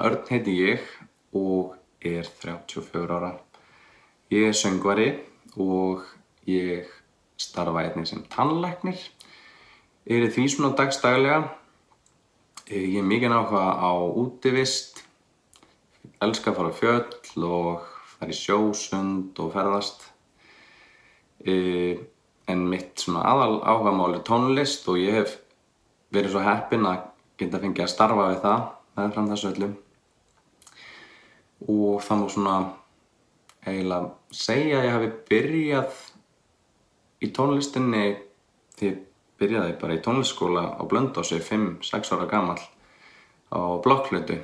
Sigurjón Örn heiti ég og er 34 ára. Ég er söngvari og ég starfa einnig sem tannlæknir. Er í því svona dagstaglega. Eh, Ég er mikið áhuga á útivist, elska að fara fjöll og fara í sjósund og ferðast. Eh, En mitt svona aðal áhugamál er tónlist og ég hef verið svo heppinn að geta fengið að starfa við það meðfram þessu öllu. Og það má svona eiginlega segja að ég hafi byrjað í tónlistinni því byrjaði bara í tónlistskóla á Blöndósi 5-6 ára gamall á blokkflötu.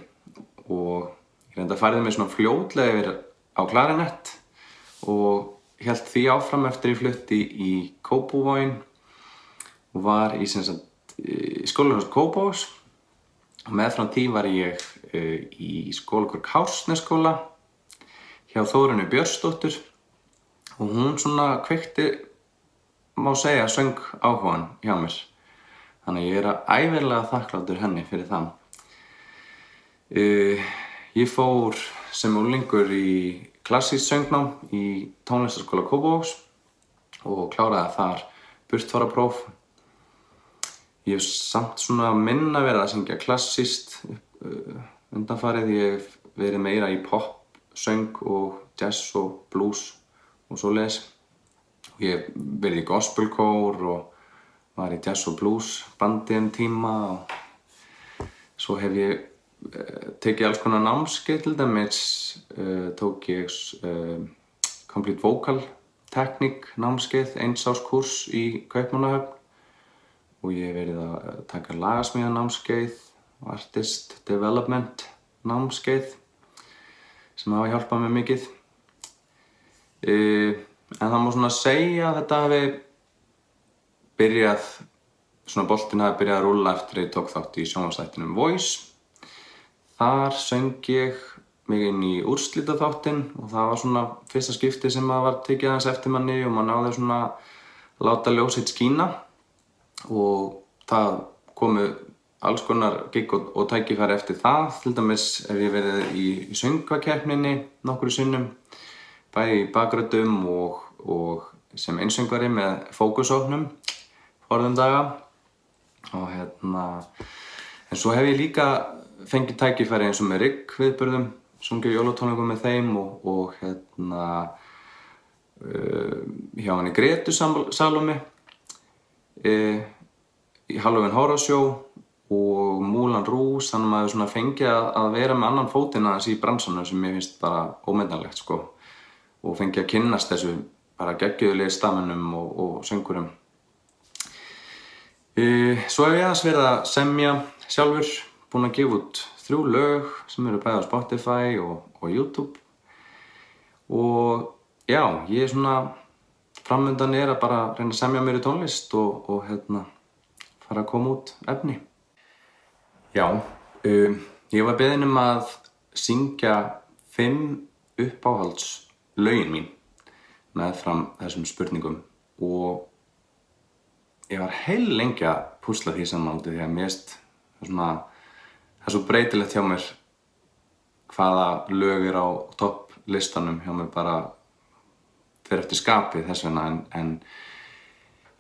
Og ég reynda færði mig svona fljótlega yfir á klarinett og held því áfram eftir ég flutti í Kópavóin og var í í skólanum Kópavós og meðfram því var ég í skólakor Kársneskóla hjá Þórunni Björnsdóttur. Og hún svona kveikti má segja söng áhugan hjá mér. Þannig ég er að ævirlega þakkláttur henni fyrir það. Uh, ég fór sem úlingur í klassísk söngnám í tónlistaskóla Kópavóks og kláraði þar burtfarapróf ég hef samt svona minna verið að syngja klassíst uh, undanfarið ég hef verið meira í pop, söng og jazz og blues og svo les og ég hef verið í gospelkór og var í jazz og blues bandi um tíma og svo hef ég uh, tekið alls konar námskeið til dæmis uh, tók ég uh, Complete Vocal Technique námskeið eins ás kurs í Kaupmannahöfn. Og ég hef verið að taka lagasmíða námskeið og Artist Development námskeið sem hafa hjálpað mér mikið. Uh, en það má svona segja að þetta hafi byrjað svona boltinn hafi byrjað að rúlla eftir að ég tók þátt í sjónvarsættinum Voice. Þar söng ég mig inn í úrslitaþáttinn og það var svona fyrsta skipti sem maður var tekið aðeins eftir manni og maður náði svona að láta ljósitt skína. Og það komu alls konar gig og, og tækifæri eftir það. Til dæmis hef ég verið í, í söngvakeppninni nokkru sinnum, bæði í bakröddum og, og sem einsöngvari með fókusóknum forðum daga og hérna en svo hef ég líka fengið tækifæri eins og með Rigg viðbörðum, sungið jólatónleikum með þeim og, og hérna uh, hjá henni Gretu Salome uh, í Halloween Horror Show og Moulin Rouge þannig að maður svona fengið að, vera með annan fótinn aðeins í bransanum sem ég finnst bara ómeðanlegt sko. Og fengið að kynnast þessu bara geggjöðulegi stafnum og, og söngurum uh, Svo hef ég aðeins verið að semja sjálfur búinn að gefa út þrjú lög sem eru bæðið á Spotify og, og YouTube. Og já, ég er svona framöndan er að bara reyna að semja mér í tónlist og, og hérna fara að koma út efni Já, um, ég var beðin um að syngja fimm uppáhalds lögin mín með fram þessum spurningum og ég var heil lengi að púsla því saman út af því að mér svona það er svo breytilegt hjá mér hvaða lög er á topplistanum hjá mér bara fyrir eftir skapið þess vegna en, en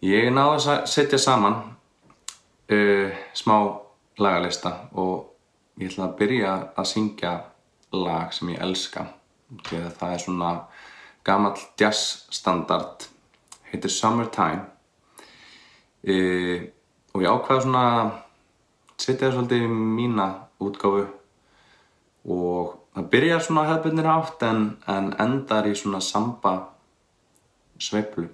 ég náði að setja saman uh, smá lagalista og ég ætla að byrja að syngja lag sem ég elska því að það er svona gamall jazz standard heitir Summertime. Uh, og ég ákvaði svona setja það svolítið í mína útgáfu og það byrjar svona hefðbundir átt en, en endar í svona samba sveiflu.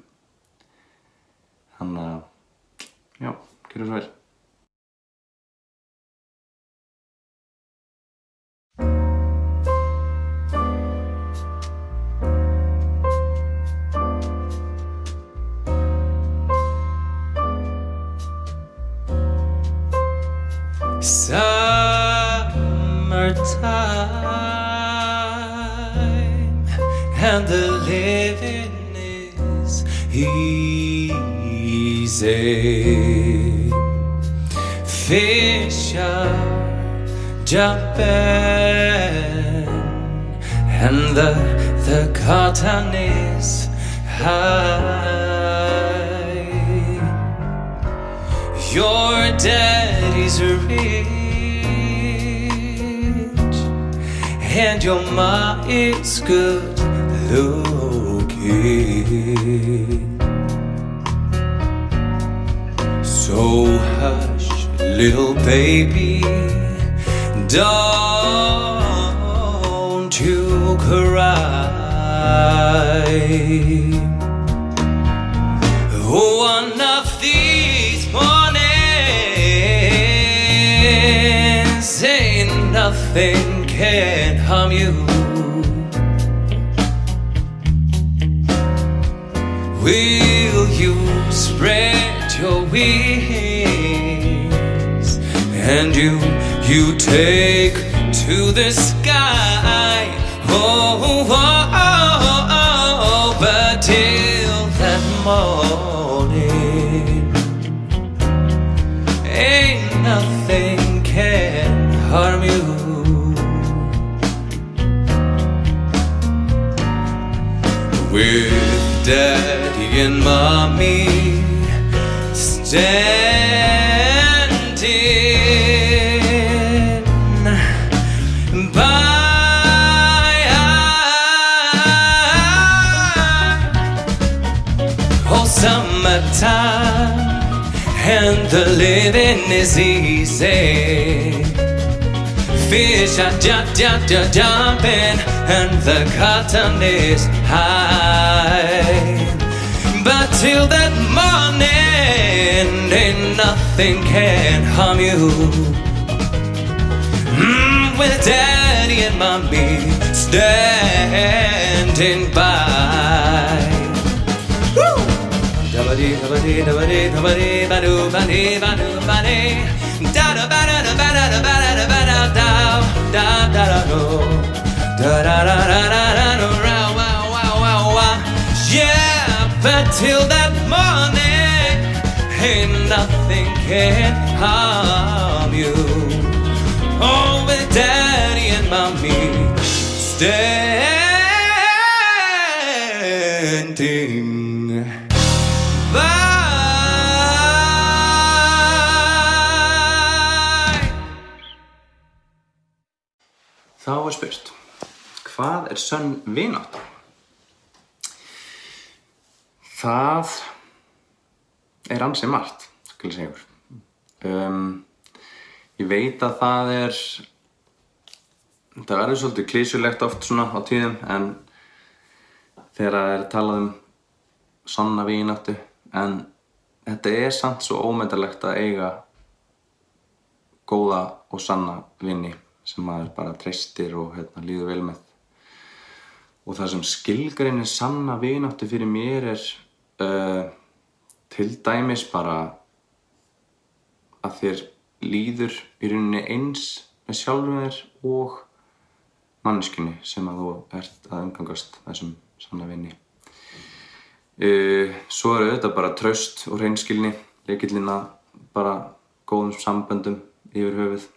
Þannig að já, gerur svo vel summertime and the living is easy. Fish are jumping, and the the curtain is high. Your daddy's rich, and your ma is good looking. So hush, little baby, don't you cry. Nothing can harm you. Will you spread your wings and you you take to the sky? Oh, oh, oh. Mommy standing by. Oh, summertime, and the living is easy. Fish are jump, jump, jump, jumping, and the cotton is high. But till that morning, ain't nothing can harm you. Mm, with daddy and mommy standing by. Woo! Dabba-dee, dabba-dee, dabba-dee, dabba-dee, ba-doo, ba-dee, ba-doo, ba-dee. Da-da-ba-da-da-ba-da-da-ba-da-da-ba-da-da, da-da-da-do. Da-da-da-da-da-da-do, row, wow, wow, wow, wow. Yeah, but till that morning, ain't nothing can harm you. Oh, with daddy and mommy standing by. Þá er spurt, hvað er sönn vinátt? Það er ansið margt, skal ég segja ykkur. Um, ég veit að það er, það verður svolítið klísjulegt oft svona á tíðum, en þegar það er talað um sanna vináttu, en þetta er samt svo ómetalegt að eiga góða og sanna vinni sem maður bara treystir og hérna, líður vel með. Og það sem skilgreinir sanna vináttu fyrir mér er uh, til dæmis bara að þér líður í rauninni eins með sjálfum þér og manneskunni sem að þú ert að umgangast þessum sanna vinni. Uh, svo er auðvitað bara traust og reynskilni, leikillin að bara góðum samböndum yfir höfuð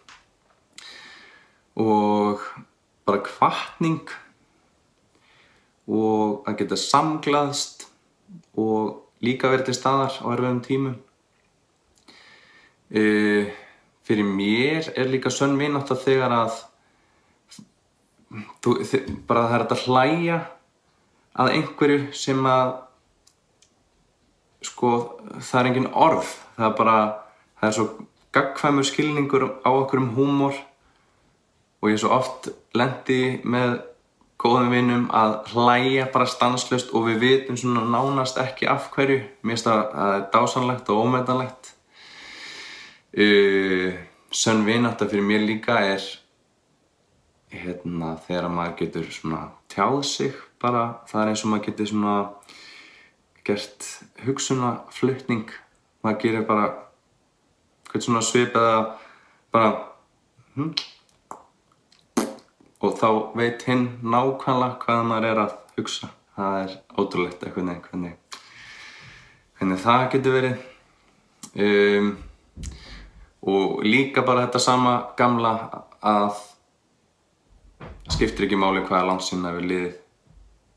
og bara kvartning og að geta samglaðst og líka verið til staðar á erfiðum tímum. Uh, fyrir mér er líka sönn vinátt að þegar að þú, þi, bara það er að hlæja að einhverju sem að sko það er engin orð það er bara, það er svo gagkvæmur skilningur á okkur um húmor og ég er svo oft lendi með góðum vinnum að hlæja bara stanslust og við vitum svona nánast ekki af hverju. Mér finnst það að það er dásanlegt og ómetanlegt. Uh, sönn vinátta fyrir mér líka er hérna þegar maður getur svona tjáð sig bara það er eins og maður getur svona gert hugsunaflutning. Maður gerir bara eitthvað svona svip eða bara hm, og þá veit hinn nákvæmlega hvað maður er að hugsa. Það er ótrúlegt eitthvað nefn hvernig, hvernig það getur verið. Um, og líka bara þetta sama gamla að skiptir ekki máli hvaða langt sinna við liðið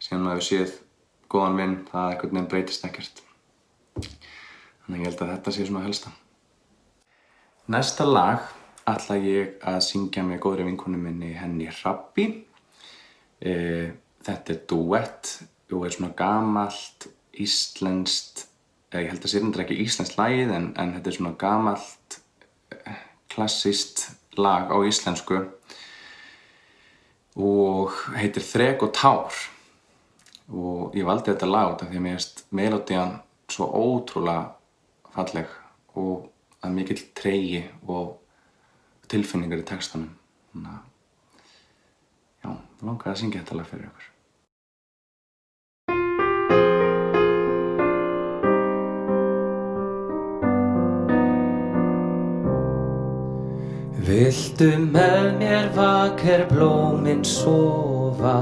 síðan að við séð góðan vinn það eitthvað nefn breytist ekkert. Þannig að ég held að þetta sé svona helsta. Næsta lag ætla ég að syngja með góðri vinkonu minni henni Rabbi e, Þetta er duett og er svona gamalt íslenskt eða ég held að sé reyndar ekki íslenskt lagið en, en þetta er svona gamalt klassíst lag á íslensku og heitir Þrek og Tár. Og ég valdi þetta lag út af því að mér erst melodían svo ótrúlega falleg og að mikill treyji og tilfinningar í textanum. Þannig að já, það langar að syngja þetta lag fyrir ykkur. Viltu með mér vaker blóminn sofa,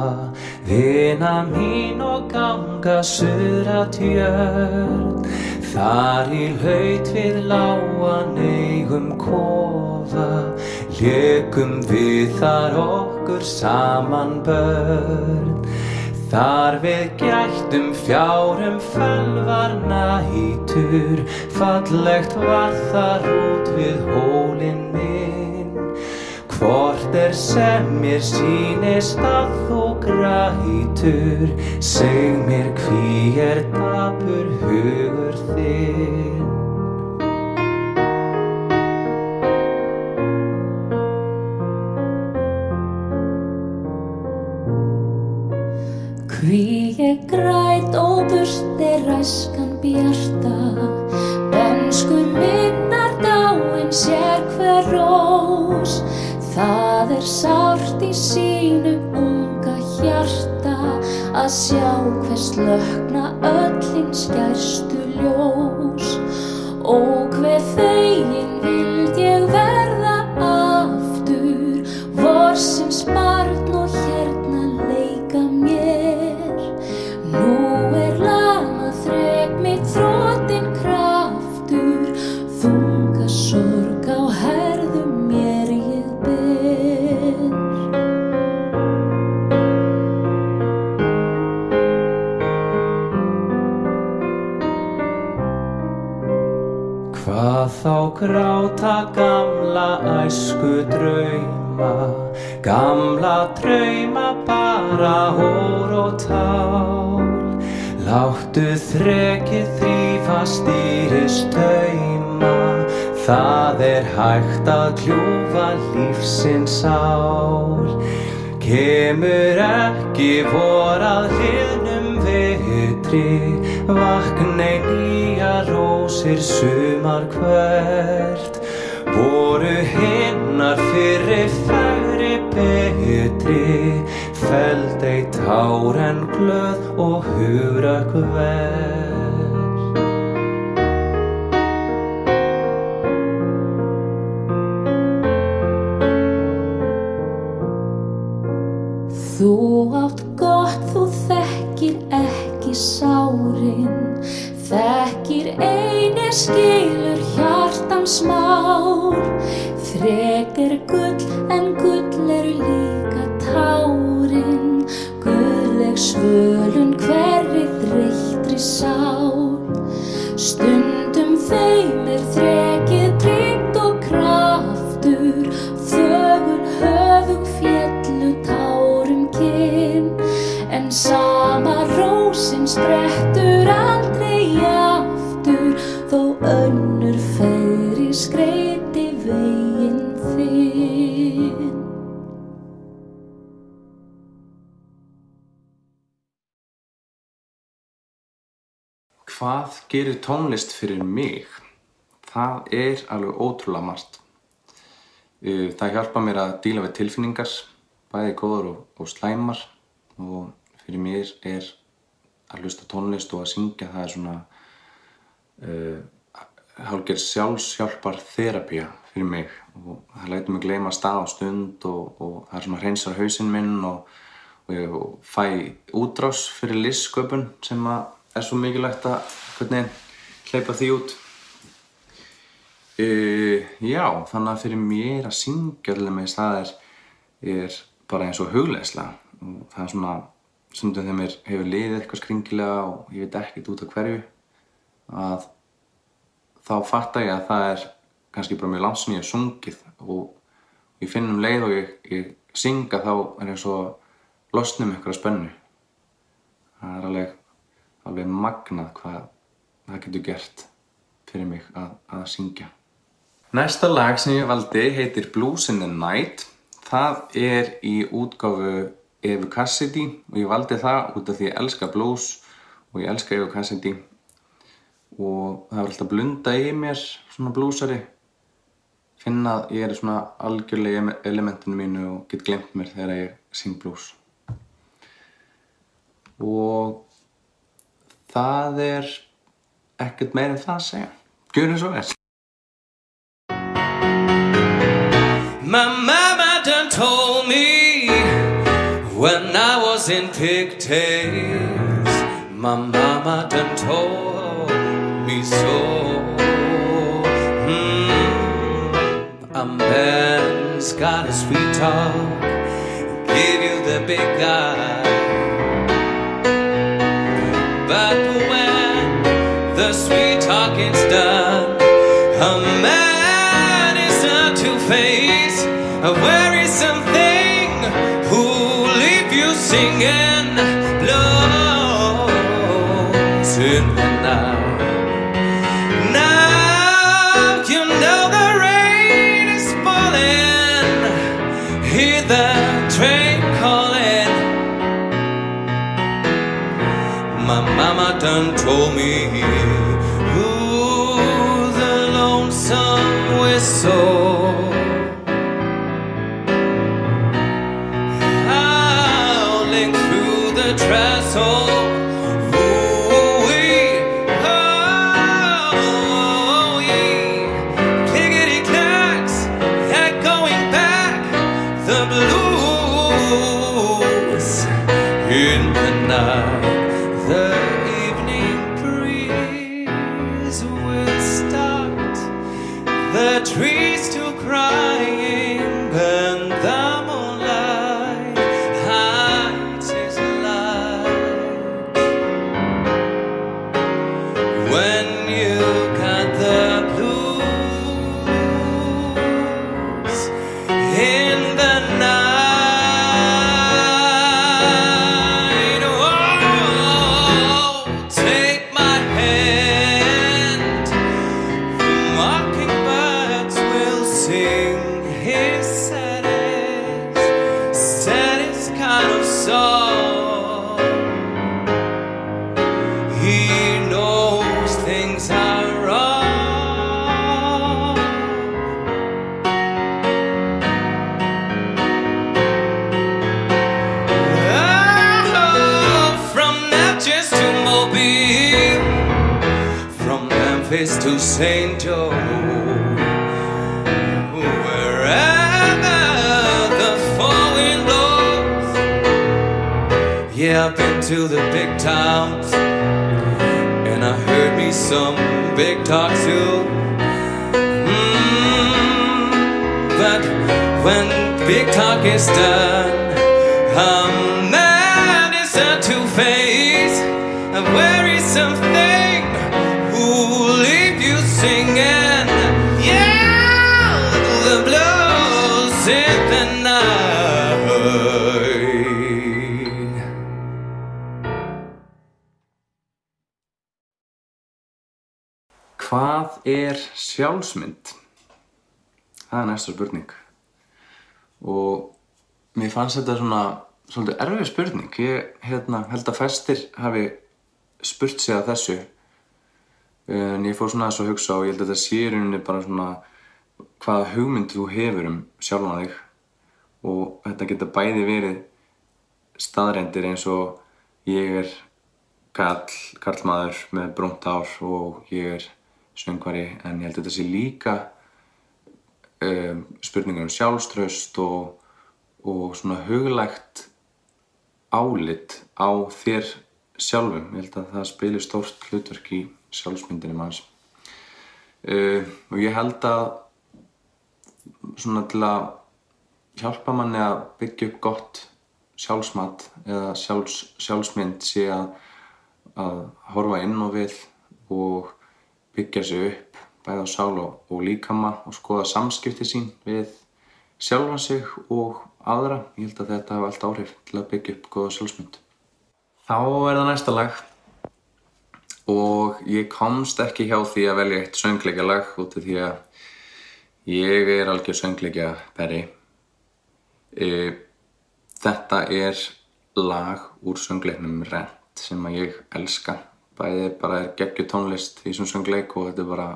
vina mín og ganga sura tjörn. Þar í laut við láan eigum kofa, lékum við þar okkur saman börn. Þar við gættum fjárum fölvarna hýtur, fallegt var þar út við hólinn minn. Hvort er sem mér sýnist að þú grætur, seg mér hví er dapur hugur þinn. Hví ég græt óburt er ræskan bjarta Að sjá hvers lögna öllin skærstu ljós Hvað þá gráta gamla æsku drauma, gamla drauma bara hór og tál. Láttu þrekið þrýfa stýrist tauma, það er hægt að kljúfa lífsins ál. Kemur ekki vor að hliðnum vetri, vaknei nýja rósir sumar hvert. Voru hinnar fyrir færi betri, feld ei tár en glöð og hugrak hvert. Þú átt skilur hjartans mál Þrek er gull en gull eru líka tárin. Guðleg svölun hverri þreyttri sál. Stundum þeim er þrekið tryggt og kraftur. Þögul höfug fjallu tárum kinn. En sama rósin sprettur gerir tónlist fyrir mig? Það er alveg ótrúlega margt. Uh, Það hjálpa mér að díla við tilfinningar, bæði góður og, og slæmar og fyrir mér er að hlusta tónlist og að syngja það er svona uh, hálfgerð sjálfshjálpar þerapía fyrir mig og það lætur mig gleyma stað og stund og, og það er svona hreinsar hausinn minn og, og ég fæ útrás fyrir listsköpun sem að er svo mikilvægt að hvernig hleypa því út? Uh, já, þannig að fyrir mér að syngja alveg með það er, bara eins og hugleðsla og það er svona stundum þegar mér hefur liðið eitthvað skringilega og ég veit ekkert út af hverju að þá fatta ég að það er kannski bara mjög langt sem ég hef sungið. Og ég finn um leið og ég, ég synga þá er ég svo losnum ykkur að spennu. Það er alveg, alveg magnað hvað það getur gert fyrir mig að, að syngja. Næsta lag sem ég valdi heitir Blues in the Night. Það er í útgáfu Evu Cassidy og ég valdi það út af því ég elska blues og ég elska Evu Cassidy. Og það er alltaf blunda í mér svona bluesari finna að ég er svona algjörlega í elementinu mínu og get glemt mér þegar ég syng blues. Og það er ekkert meira en það að segja Gjörðu svo vel My mama done told me when I was in pigtails. My mama done told me so. Hmm. A man's got a sweet talk, give you the big guy. Talking's done, a man is a two-face, a wearisome thing who'll leave you singing? Blues in the night. Now you know soul. But when big talk is done, a man is a two-face, a wearisome thing who'll leave you singing. Yeah, the blues in the night. Hvað er sjálfsmynd? Það er næsta spurning. Og mér fannst þetta svona svolítið erfið spurning. Ég hérna, held að fæstir hafi spurt sig að þessu. En ég fór svona þess að hugsa og ég held að þetta sé í rauninni bara svona hvaða hugmynd þú hefur um sjálfan þig. Og þetta geta bæði verið staðrendir eins og ég er kall, kallmaður með brúnt ár og ég er söngvari en ég held að þetta sé líka um, spurningar um sjálfströst og, og svona huglægt álit á þér sjálfum. Ég held að það spilir stórt hlutverk í sjálfsmyndinni manns. uh, og ég held að svona til að hjálpa manni að byggja upp gott sjálfsmat eða sjálfs, sjálfsmynd sé að, að horfa inn á við og byggja sig upp bæða á sál og, líkama og skoða samskipti sín við sjálfan sig og aðra. Ég held að þetta hafa allt áhrif til að byggja upp góða sjálfsmynd. Þá er það næsta lag og ég komst ekki hjá því að velja eitt söngleikja lag út af því að ég er algjör söngleikja berri. E, þetta er lag úr söngleiknum Rent sem að ég elska. Bæði bara er geggju tónlist í þessum söngleik og þetta er bara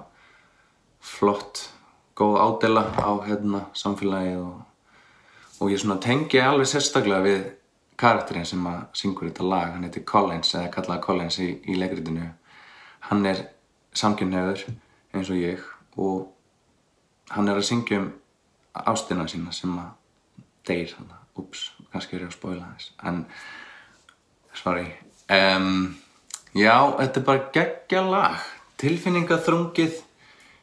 flott, góð ádela á hérna samfélagið og, og ég tengi alveg sérstaklega við karakterinn sem að syngur þetta lag, hann heitir Collins eða kallaði Collins í, í leikritinu. Hann er samkynhauður eins og ég og hann er að syngja um ástina sína sem að deyr hann, ups, kannski er ég að spóila þess en, sorry. Um, já, þetta er bara geggja lag. Tilfinningaþrungið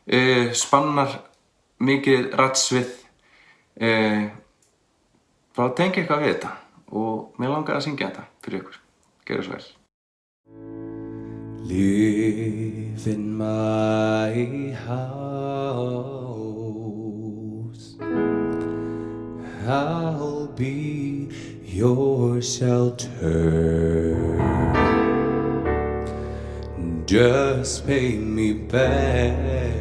uh, spannar mikið rætsvið uh, bara tengja eitthvað við þetta. Og mér langar að syngja þetta fyrir ykkur. Gerðu svo vel. Just pay me back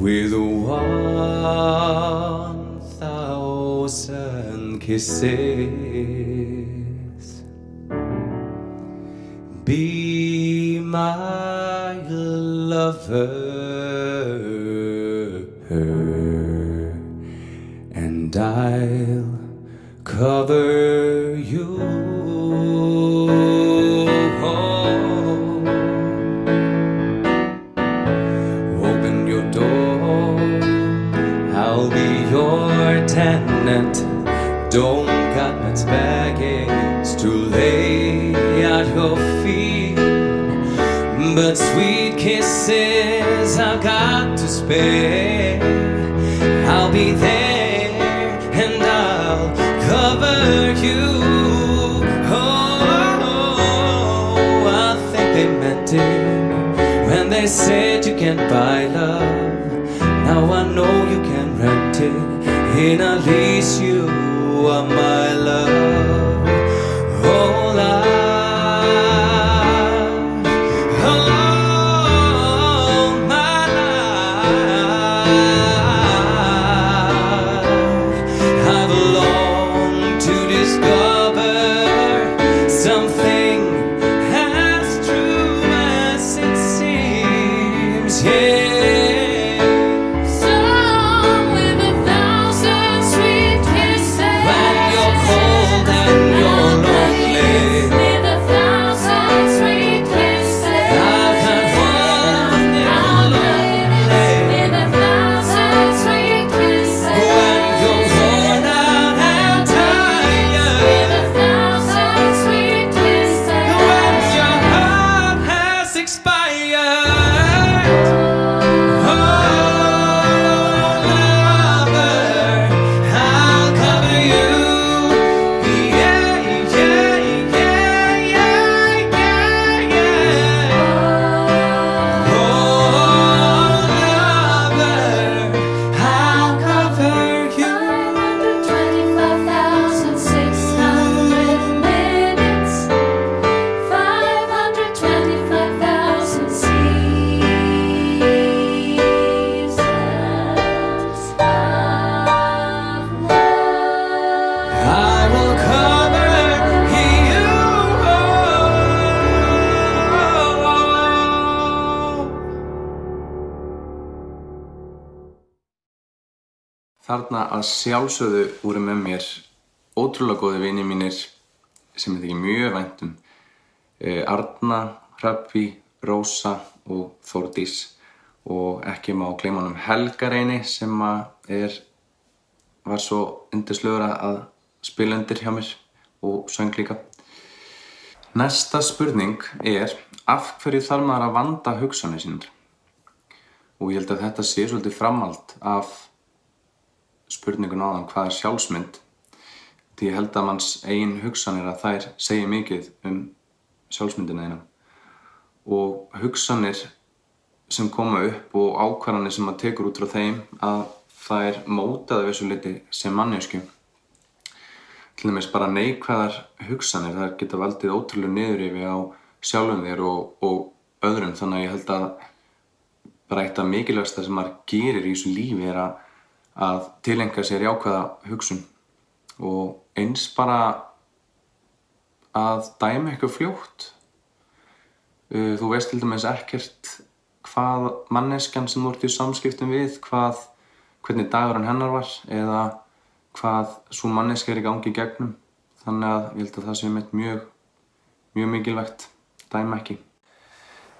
with one thousand kisses. Said you can't buy love. Now I know you can rent it. In at least you are my love. Að sjálfsögðu voru með mér ótrúlega góði vini mínir sem ég þykki mjög væntum. Eh, Arna, Hraffi, Rósa og Þórdís og ekki má gleyma honum Helgareini sem að er, var svo undislegur að spila undir hjá mér og söng líka. Næsta spurning er af hverju þarf maður að vanda hugsanir sínur? og ég held að þetta sé svolítið framhald af spurningun áðan hvað er sjálfsmynd? Því ég held að manns eigin hugsanir að þær segja mikið um sjálfsmyndina þína. Og hugsanir sem koma upp og ákvarðanir sem maður tekur út frá þeim að það er mótaði þessu liti sem mannesku til dæmis bara neikvæðar hugsanir þær geta valdið ótrúlega niður yfir á sjálfum þér og, og öðrum. Þannig að ég held að bara eitt af mikilvægsta sem maður gerir í þessu lífi er að, að tilenga sér jákvæða hugsun. Og eins bara að dæma eitthvað fljótt. Uh, þú veist til dæmis ekkert hvað manneskjan sem þú ert í samskiptum við hvað, hvernig dagurinn hennar var eða hvað svo manneska er í gangi í gegnum. Þannig að ég held að það sé mitt mjög mjög mikilvægt dæma ekki.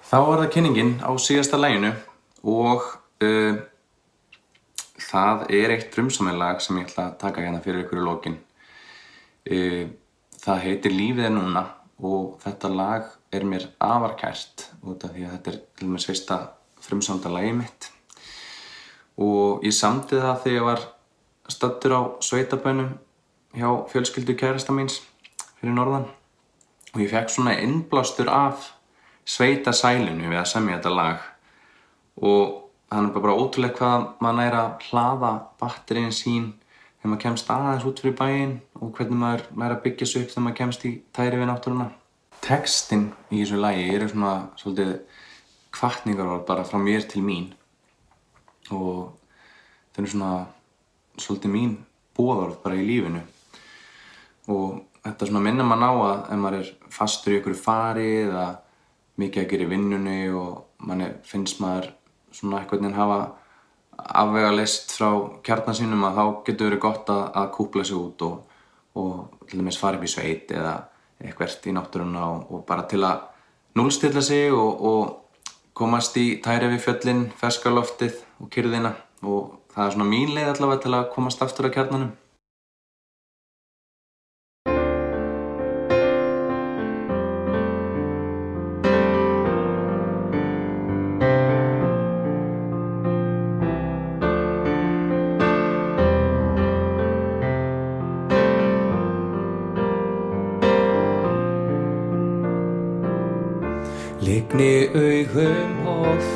Þá var það kynningin á síðasta læginu og uh, það er eitt drumsammelag sem ég ætla að taka hérna fyrir ykkur í lokin. Uh, það heitir Lífið er núna og þetta lag er mér afar kært út af því að þetta er til og með sveista frumsamda lagi mitt. Og ég samti það þegar ég var stattur á sveitabænum hjá fjölskyldu kærasta míns fyrir norðan. Og ég fekk svona innblástur af sveita sælinu við að semja þetta lag. Og hann er bara ótrúlega hvað er að hlaða batterín sín þegar maður kemst aðeins út fyrir bæinn og hvernig maður, maður að byggja sig upp þegar maður kemst í tæri við náttúruna. Textin í þessu lagi eru svona svolítið kvartningarorð bara frá mér til mín og það eru svona svolítið mín bóðorð bara í lífinu og þetta svona minnir mann á að ef maður er fastur í einhverju fari eða mikið að gera í vinnunni og manni finnst maður svona eitthvað en hafa afvega list frá kjarnan sínum að þá getur verið gott að, að kúpla sig út og, og til dæmis fara upp í sveit eða eitthvert í náttúruna og, og bara til að núlstilla sig og, og komast í tæri við fjöllin, ferskarloftið og kyrðina og það er svona mín leið allavega til að komast aftur að kjarnanum.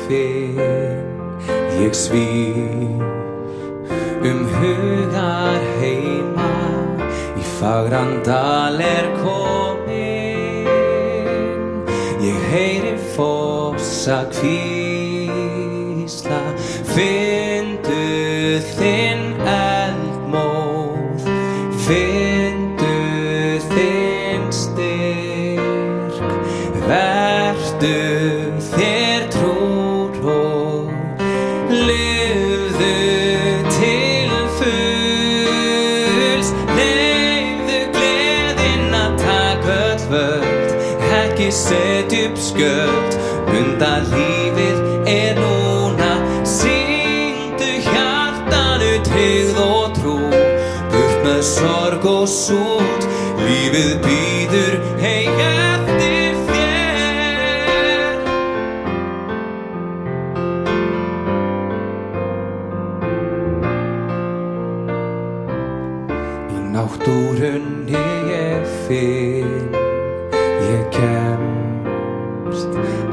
Finn ég svíf um hugar heima. Í fagrandal er komin. Ég heyri fossa kvísla skjöld. Undan lífið er núna syngdu hjartanu tryggð og trú. Burt með sorg og sút lífið býður hei eftir þér. Í náttúrunni ég finn Ég kemst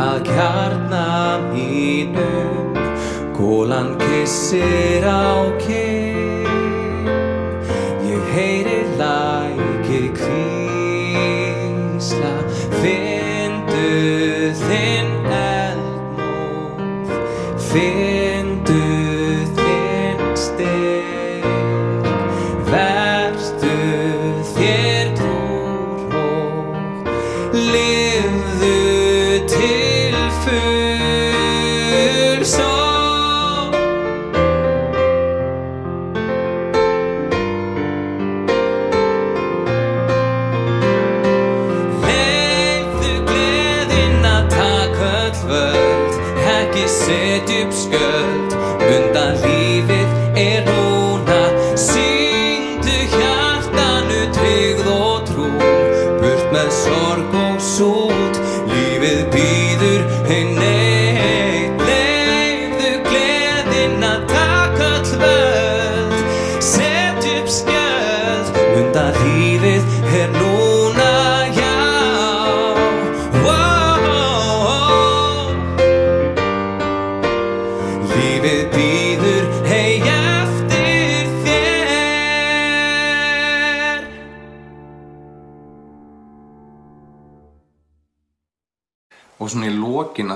að kjarna mínum Gólan kissir á kinn Ég heyri læki kvísla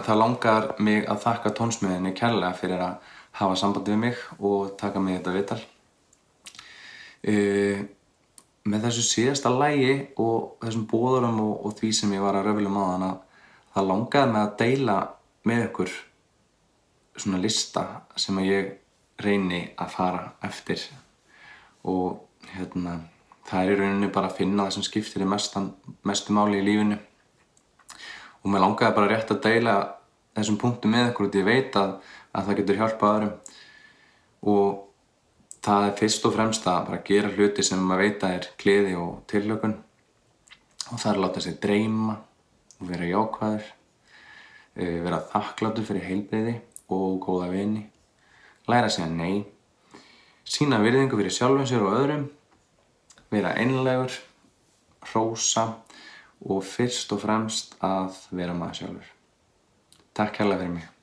það langar mig að þakka tónsmiðinni kærlega fyrir að hafa samband við mig og taka mig þetta vital uh, með þessu síðasta lægi og þessum bóðurum og, og því sem ég var að röflum á þann að það langaði mig að deila með ykkur svona lista sem að ég reyni að fara eftir. Og hérna það er í rauninni bara að finna það sem skiptir í mestu máli í lífinu. Og mér langaði bara rétt að deila þessum punktum með ykkur og ég veit að, að það getur hjálpað öðrum. Og það er fyrst og fremst að bara gera hluti sem maður veit að er gleði og tillökun og það er að láta sig dreyma og vera jákvæður eh, vera þakkláttur fyrir heilbreyði og góða vini. Læra að segja nei. Sína virðingu fyrir sjálfum sér og öðrum. Vera einlegur hrósa og fyrst og fremst að vera maður sjálfur Takk hérlega fyrir mig